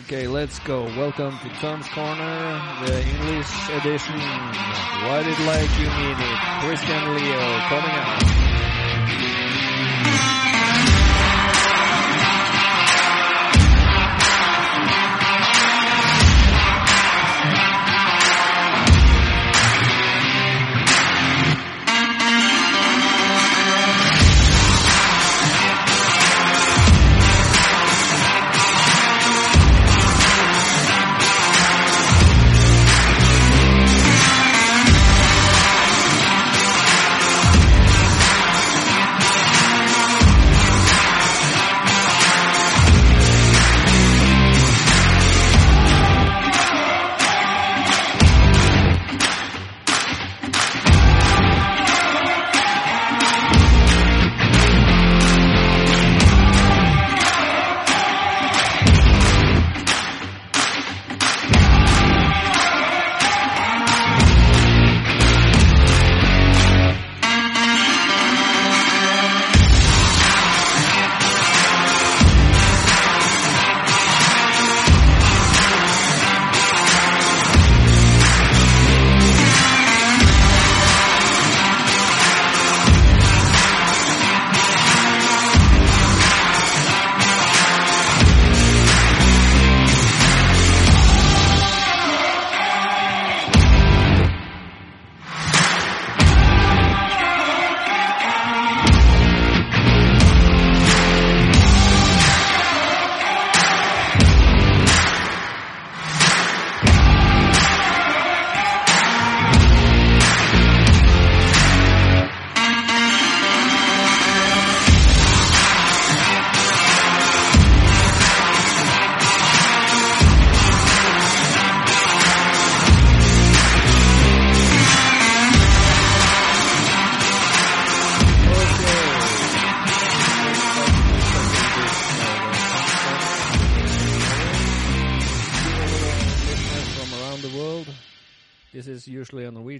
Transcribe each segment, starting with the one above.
Okay, let's go. Welcome to Tom's Corner, the English edition. Write it like you mean it. Christian Leo coming out.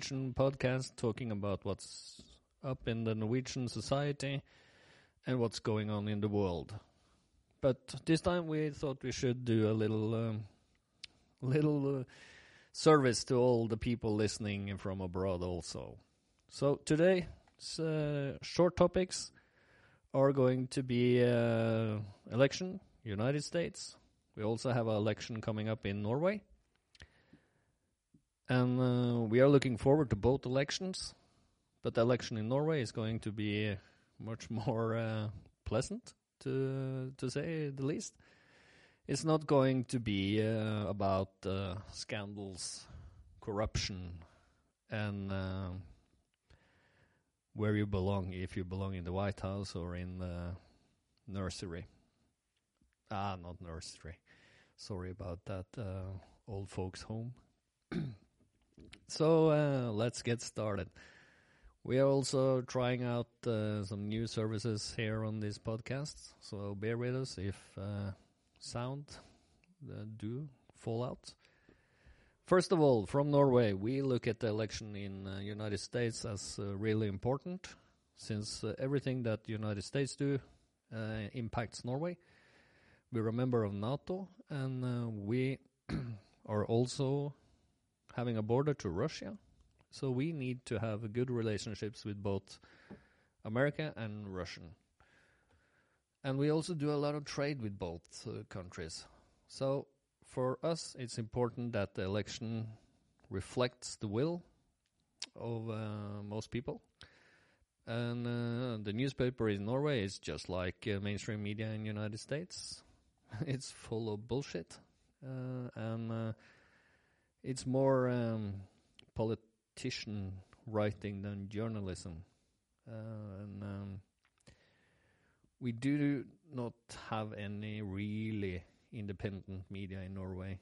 Norwegian podcast talking about what's up in the Norwegian society and what's going on in the world. But this time we thought we should do a little um, little uh, service to all the people listening from abroad also. So today, uh, short topics are going to be uh, election, United States. We also have an election coming up in Norway. And uh, we are looking forward to both elections. But the election in Norway is going to be much more uh, pleasant, to to say the least. It's not going to be uh, about uh, scandals, corruption, and uh, where you belong, if you belong in the White House or in the nursery. Ah, not nursery. Sorry about that. Uh, old folks' home. so uh, let's get started. We are also trying out uh, some new services here on this podcast, so bear with us if uh, sound uh, do fall out. First of all, from Norway, we look at the election in uh, United States as uh, really important, since uh, everything that the United States do uh, impacts Norway. We're a member of NATO, and uh, we are also having a border to Russia. So we need to have good relationships with both America and Russian. And we also do a lot of trade with both uh, countries. So for us, it's important that the election reflects the will of uh, most people. And uh, the newspaper in Norway is just like uh, mainstream media in the United States. it's full of bullshit, uh, and uh, it's more um, politician writing than journalism. Uh, and um, we do not have any really independent media in Norway.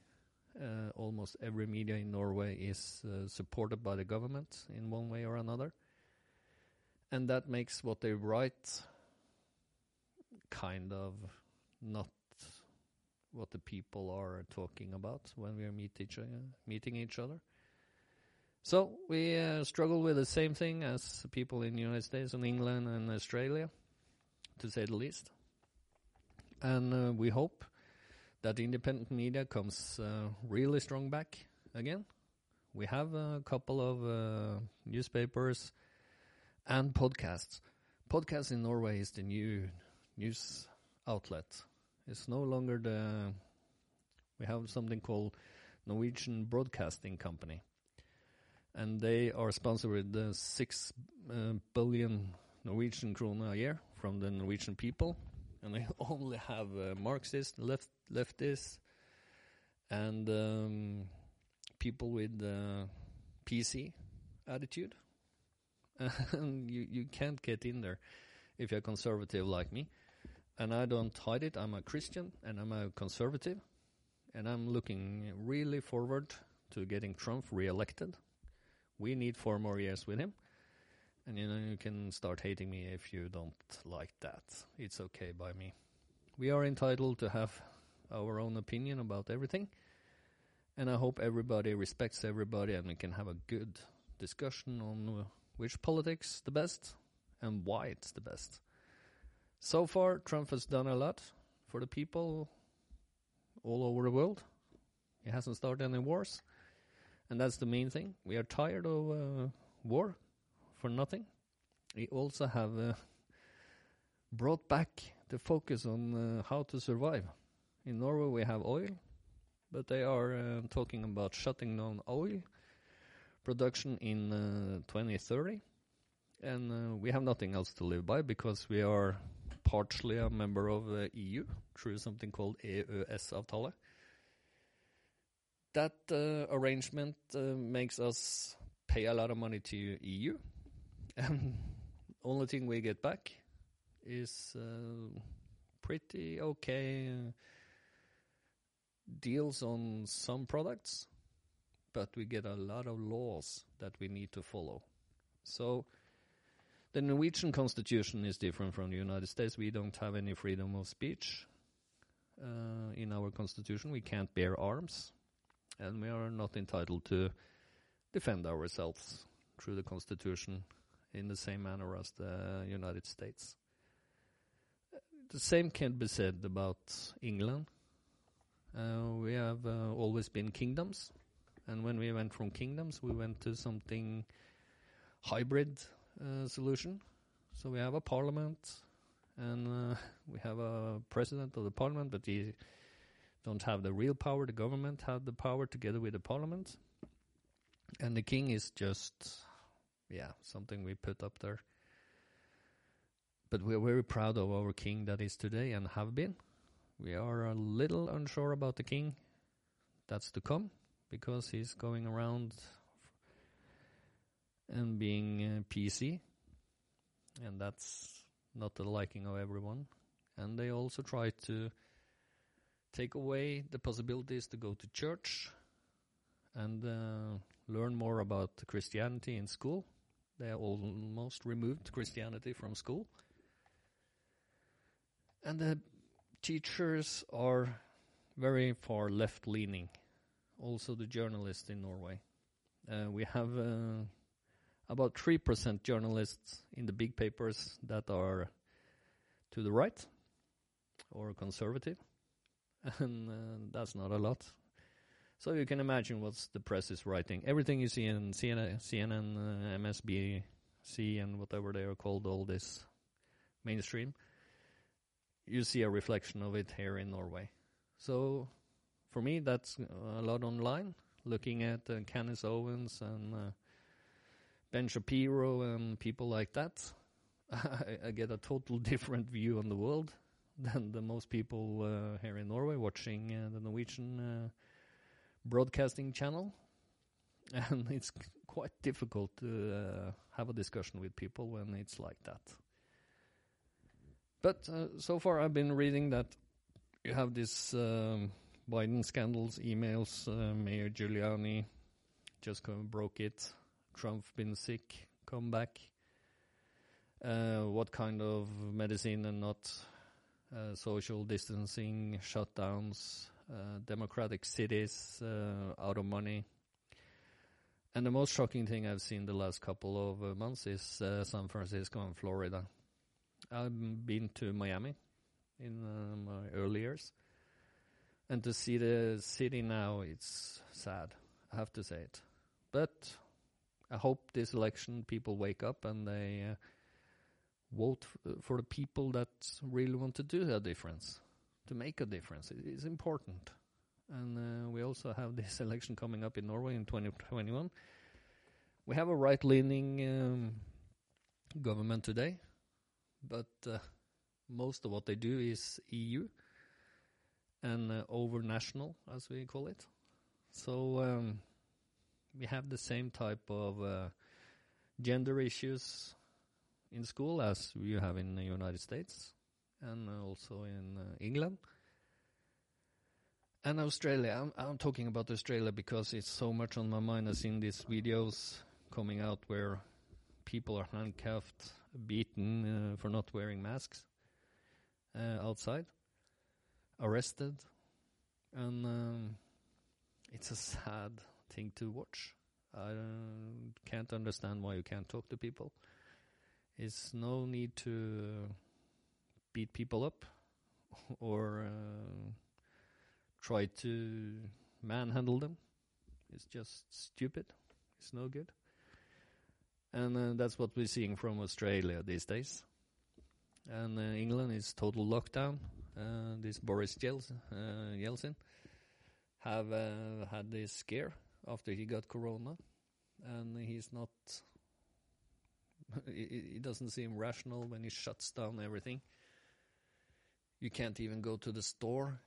Uh, almost every media in Norway is uh, supported by the government in one way or another. And that makes what they write kind of not what the people are talking about when we are meet each, meeting each other. So we uh, struggle with the same thing as people in the United States and England and Australia, to say the least. And uh, we hope that independent media comes uh, really strong back again. We have a couple of uh, newspapers and podcasts. Podcasts in Norway is the new news outlet. It's no longer the. We have something called Norwegian Broadcasting Company, and they are sponsored with the six uh, billion Norwegian krona a year from the Norwegian people, and they only have uh, Marxists, left leftists, and um, people with uh, PC attitude. and you you can't get in there if you're conservative like me. And I don't hide it. I'm a Christian and I'm a conservative, and I'm looking really forward to getting Trump re-elected. We need four more years with him. And you know, you can start hating me if you don't like that. It's okay by me. We are entitled to have our own opinion about everything. And I hope everybody respects everybody and we can have a good discussion on which politics the best and why it's the best. So far, Trump has done a lot for the people all over the world. He hasn't started any wars. And that's the main thing. We are tired of uh, war for nothing. We also have uh, brought back the focus on uh, how to survive. In Norway, we have oil, but they are uh, talking about shutting down oil production in uh, 2030. And uh, we have nothing else to live by because we are partially a member of the EU through something called EØS-avtale. That uh, arrangement makes us pay a lot of money to EU and only thing we get back is uh, pretty okay uh, deals on some products, but we get a lot of laws that we need to follow. So the Norwegian constitution is different from the United States. We don't have any freedom of speech uh, in our constitution. We can't bear arms, and we are not entitled to defend ourselves through the constitution in the same manner as the United States. The same can be said about England. Uh, we have uh, always been kingdoms, and when we went from kingdoms, we went to something hybrid solution. So we have a parliament, and uh, we have a president of the parliament, but he don't have the real power. The government have the power together with the parliament, and the king is just yeah, something we put up there. But we're very proud of our king that is today and have been. We are a little unsure about the king that's to come because he's going around and being uh, PC, and that's not the liking of everyone. And they also try to take away the possibilities to go to church and uh, learn more about Christianity in school. They almost removed Christianity from school. And the teachers are very far left leaning. Also, the journalists in Norway. Uh, we have uh, about 3% journalists in the big papers that are to the right or conservative. And uh, that's not a lot. So you can imagine what the press is writing. Everything you see in CNN, CNN uh, MSNBC, and whatever they are called, all this mainstream, you see a reflection of it here in Norway. So for me, that's a lot online. Looking at uh, Candace Owens and uh, Ben Shapiro and people like that, I, I, get a total different view on the world than the most people uh, here in Norway watching uh, the Norwegian uh, broadcasting channel, and it's quite difficult to uh, have a discussion with people when it's like that. But uh, so far, I've been reading that you have this um, Biden scandals, emails, uh, Mayor Giuliani just broke it, Trump been sick, come back. Uh, what kind of medicine and not uh, social distancing, shutdowns, uh, democratic cities uh, out of money. And the most shocking thing I've seen the last couple of uh, months is San Francisco and Florida. I've been to Miami in my early years. And to see the city now, it's sad. I have to say it. But I hope this election people wake up and they uh, vote f- for the people that really want to do a difference, to make a difference. It is important. And uh, we also have this election coming up in Norway in 2021. We have a right-leaning um, government today, but uh, most of what they do is EU and uh, over national, as we call it. So um, we have the same type of uh, gender issues in school as you have in the United States and also in uh, England. And Australia, I'm, I'm talking about Australia because it's so much on my mind. I've these videos coming out where people are handcuffed, beaten uh, for not wearing masks uh, outside, arrested, and um, it's a sad thing to watch. I uh, can't understand why you can't talk to people. It's no need to beat people up or uh, try to manhandle them. It's just stupid. It's no good. And uh, that's what we're seeing from Australia these days. And uh, England is total lockdown. Uh, this Boris Yeltsin, uh, have uh, had this scare after he got corona, and he's not. It, it doesn't seem rational when he shuts down everything. You can't even go to the store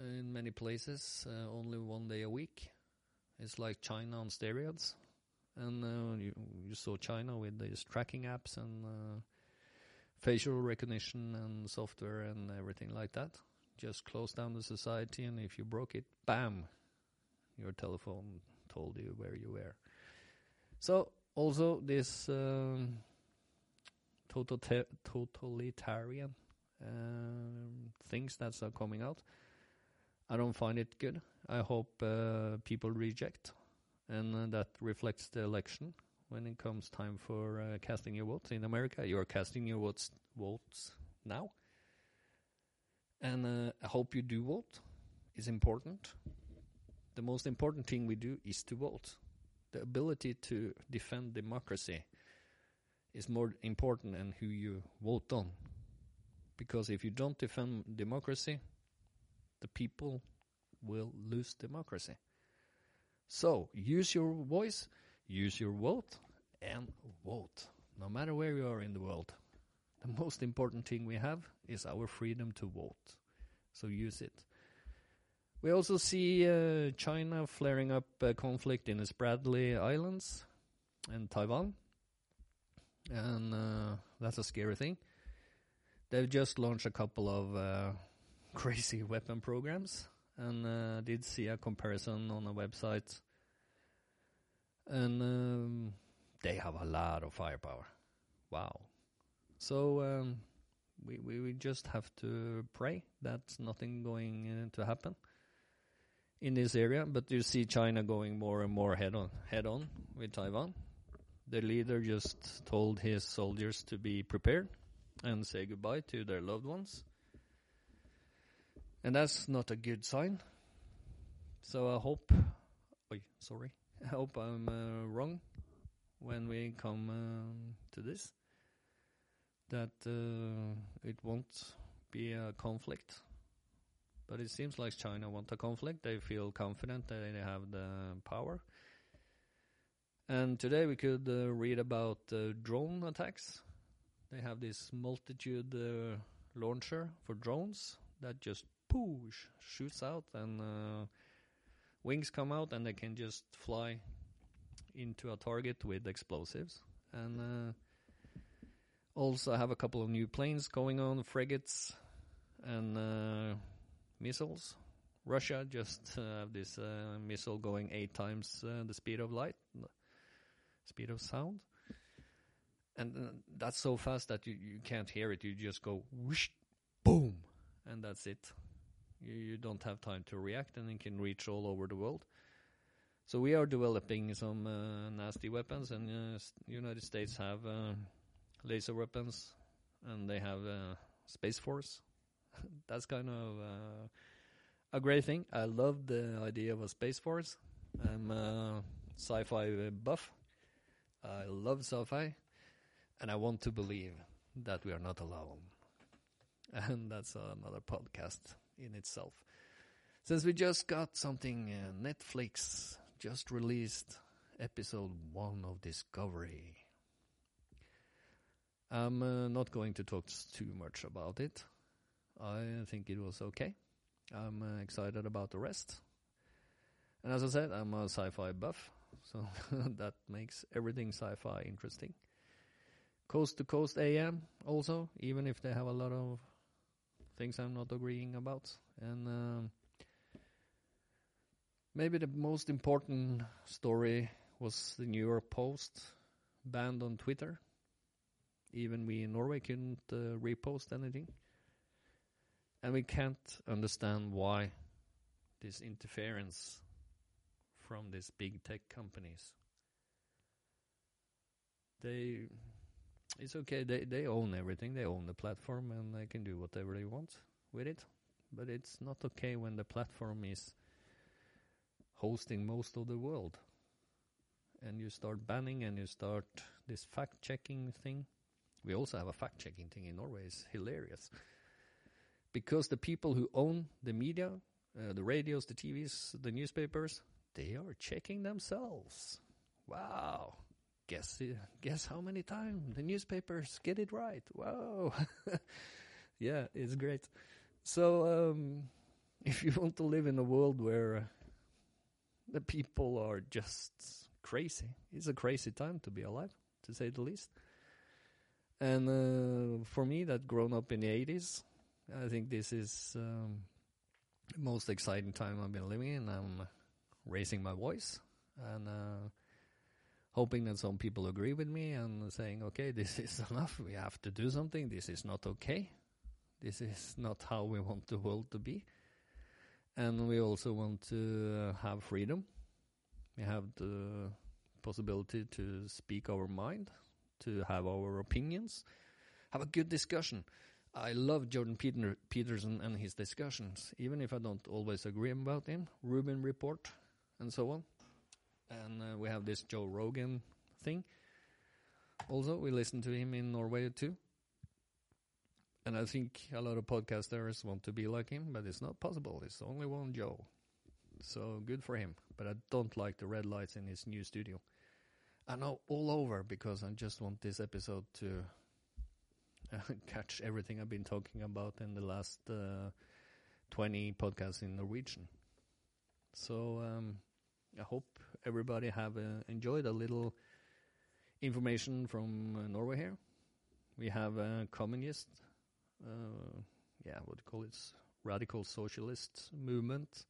in many places. Uh, only one day a week. It's like China on steroids and uh, you, you saw China with these tracking apps and uh, facial recognition and software and everything like that. Just close down the society, and if you broke it, bam, your telephone told you where you were. So also this um, totalita- totalitarian um, things that are coming out. I don't find it good. I hope uh, people reject and uh, that reflects the election when it comes time for uh, casting your votes in America. You are casting your votes votes now, and uh, I hope you do vote. Is important. The most important thing we do is to vote. The ability to defend democracy is more important than who you vote on. Because if you don't defend democracy, the people will lose democracy. So use your voice, use your vote, and vote. No matter where you are in the world. The most important thing we have is our freedom to vote. So use it. We also see uh, China flaring up a conflict in the Spratly Islands and Taiwan. And uh, that's a scary thing. They've just launched a couple of uh, crazy weapon programs and uh, did see a comparison on a website. And um, they have a lot of firepower. Wow. So um, we, we, we just have to pray that nothing going uh, to happen in this area. But you see China going more and more head on head on with Taiwan. The leader just told his soldiers to be prepared and say goodbye to their loved ones. And that's not a good sign. So I hope, oi, sorry, I hope I'm uh, wrong when we come um, to this. That uh, it won't be a conflict. But it seems like China want a conflict. They feel confident that they have the power. And today we could uh, read about uh, drone attacks. They have this multitude uh, launcher for drones that just push shoots out and uh, wings come out and they can just fly into a target with explosives. And uh, also have a couple of new planes going on, frigates and uh, missiles. Russia just uh, have this uh, missile going eight times uh, the speed of light, speed of sound. And uh, that's so fast that you, you can't hear it. You just go whoosh, boom, and that's it. You, you don't have time to react, and it can reach all over the world. So we are developing some uh, nasty weapons, and uh, United States have uh, laser weapons, and they have space force. That's kind of uh, a great thing. I love the idea of a space force. I'm a sci-fi buff. I love sci-fi, and I want to believe that we are not alone. And that's another podcast in itself. Since we just got something, uh, Netflix just released episode one of Discovery. I'm uh, not going to talk too much about it. I think it was okay. I'm uh, excited about the rest. And as I said, I'm a sci-fi buff, so that makes everything sci-fi interesting. Coast to Coast AM also, even if they have a lot of things I'm not agreeing about. And um, maybe the most important story was the New York Post banned on Twitter. Even we in Norway couldn't uh, repost anything. And we can't understand why this interference from these big tech companies. They, it's okay. They they own everything. They own the platform, and they can do whatever they want with it. But it's not okay when the platform is hosting most of the world, and you start banning and you start this fact checking thing. We also have a fact checking thing in Norway. It's hilarious because the people who own the media, uh, the radios, the TVs, the newspapers, they are checking themselves. Wow. Guess guess how many times the newspapers get it right. Wow. yeah, it's great. So um, if you want to live in a world where uh, the people are just crazy, it's a crazy time to be alive, to say the least. And uh, for me, that grown up in the 80s, I think this is um, the most exciting time I've been living in. I'm raising my voice and uh, hoping that some people agree with me and saying, okay, this is enough. We have to do something. This is not okay. This is not how we want the world to be. And we also want to uh, have freedom. We have the possibility to speak our mind, to have our opinions, have a good discussion. I love Jordan Peter, Peterson and his discussions, even if I don't always agree about him. Rubin Report, and so on. And uh, we have this Joe Rogan thing. Also, we listen to him in Norway too. And I think a lot of podcasters want to be like him, but it's not possible. It's only one Joe. So good for him. But I don't like the red lights in his new studio. I know all over because I just want this episode to catch everything I've been talking about in the last uh, 20 podcasts in Norwegian. So um, I hope everybody have uh, enjoyed a little information from uh, Norway here. We have a communist, uh, yeah, what do you call it, radical socialist movement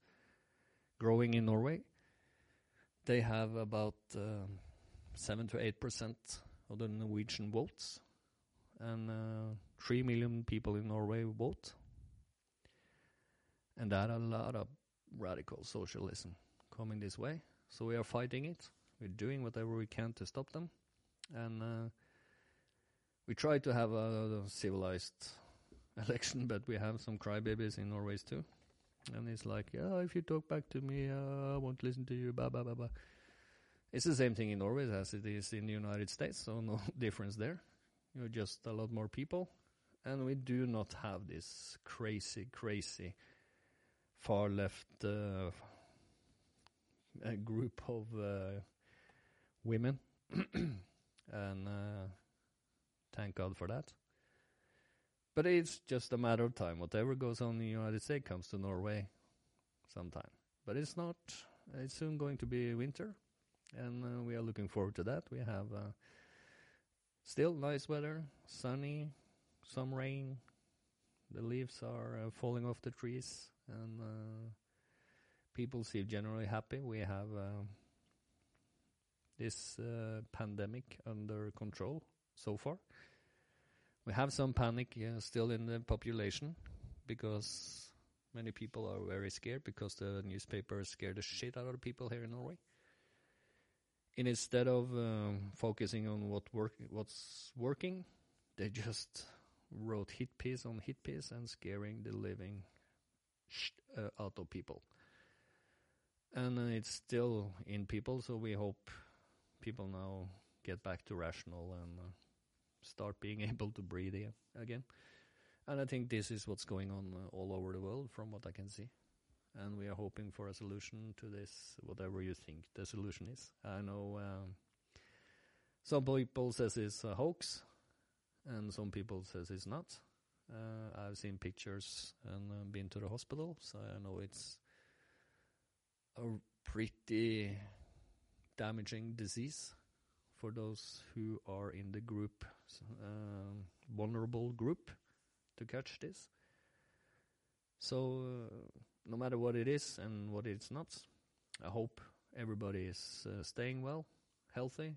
growing in Norway. They have about um, seven to eight percent of the Norwegian votes, and uh, three million people in Norway vote, and that a lot of radical socialism coming this way. So we are fighting it. We're doing whatever we can to stop them, and uh, we try to have a, a civilized election, but we have some crybabies in Norway too. And it's like, yeah, if you talk back to me, uh, I won't listen to you. Blah blah blah blah. It's the same thing in Norway as it is in the United States, so no difference there. You're just a lot more people, and we do not have this crazy, crazy far left uh, group of uh, women, and uh, thank God for that. But it's just a matter of time. Whatever goes on in the United States comes to Norway sometime. But it's not. It's soon going to be winter, and uh, we are looking forward to that. We have uh, still nice weather, sunny, some rain. The leaves are uh, falling off the trees, and uh, people seem generally happy. We have uh, this pandemic under control so far. We have some panic uh, still in the population because many people are very scared because the newspapers scare the shit out of people here in Norway. And instead of um, focusing on what work, what's working, they just wrote hit piece on hit piece and scaring the living uh, out of people. And uh, it's still in people, so we hope people now get back to rational and uh, start being able to breathe again. And I think this is what's going on uh, all over the world, from what I can see. And we are hoping for a solution to this, whatever you think the solution is. I know um, some people says it's a hoax, and some people says it's not. Uh, I've seen pictures and uh, been to the hospital, so I know it's a pretty damaging disease for those who are in the group, uh, vulnerable group, to catch this. So, uh, no matter what it is and what it's not, I hope everybody is uh, staying well, healthy,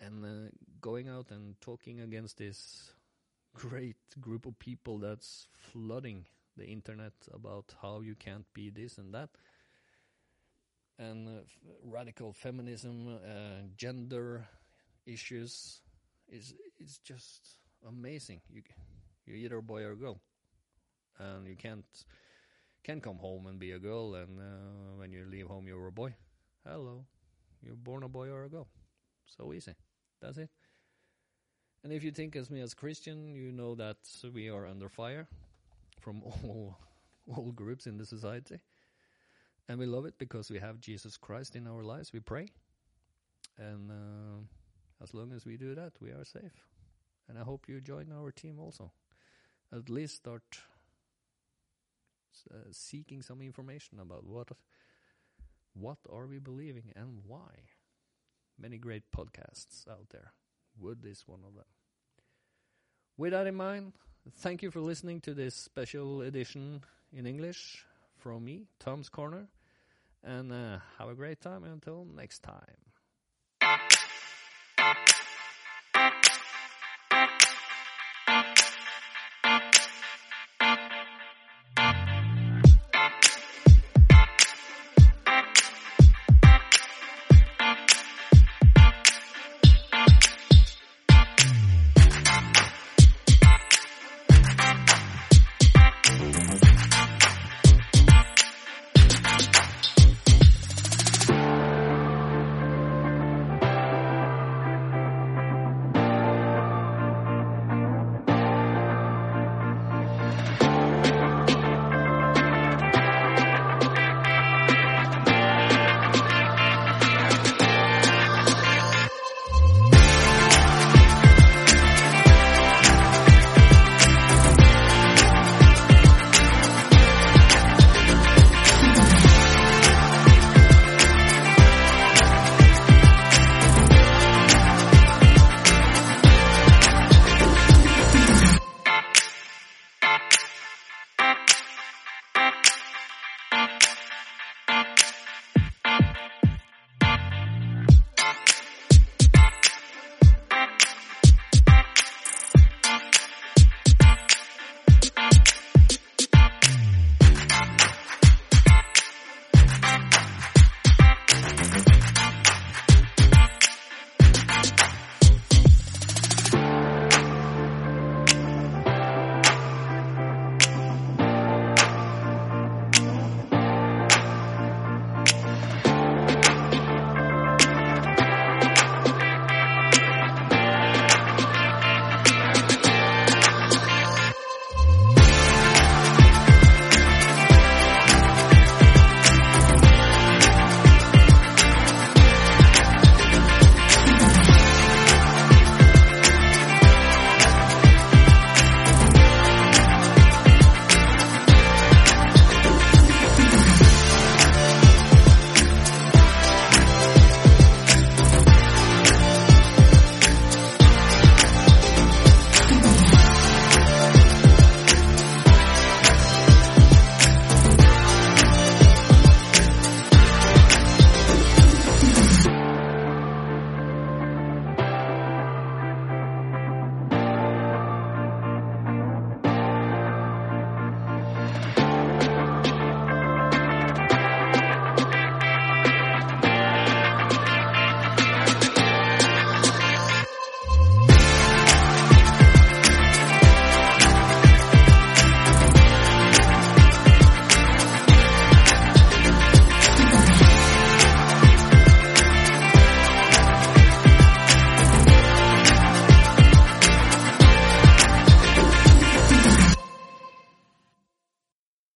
and uh, going out and talking against this great group of people that's flooding the internet about how you can't be this and that. And uh, radical feminism, uh, gender issues is is just amazing. You you're either a boy or a girl, and you can't can come home and be a girl, and uh, when you leave home you're a boy. Hello, you're born a boy or a girl. So easy. That's it. And if you think as me as Christian, you know that we are under fire from all all groups in the society. And we love it because we have Jesus Christ in our lives. We pray. And uh, as long as we do that, we are safe. And I hope you join our team also. At least start uh, seeking some information about what what are we believing and why. Many great podcasts out there. Would this one of them? With that in mind, thank you for listening to this special edition in English from me, Tom's Corner, and uh, have a great time until next time.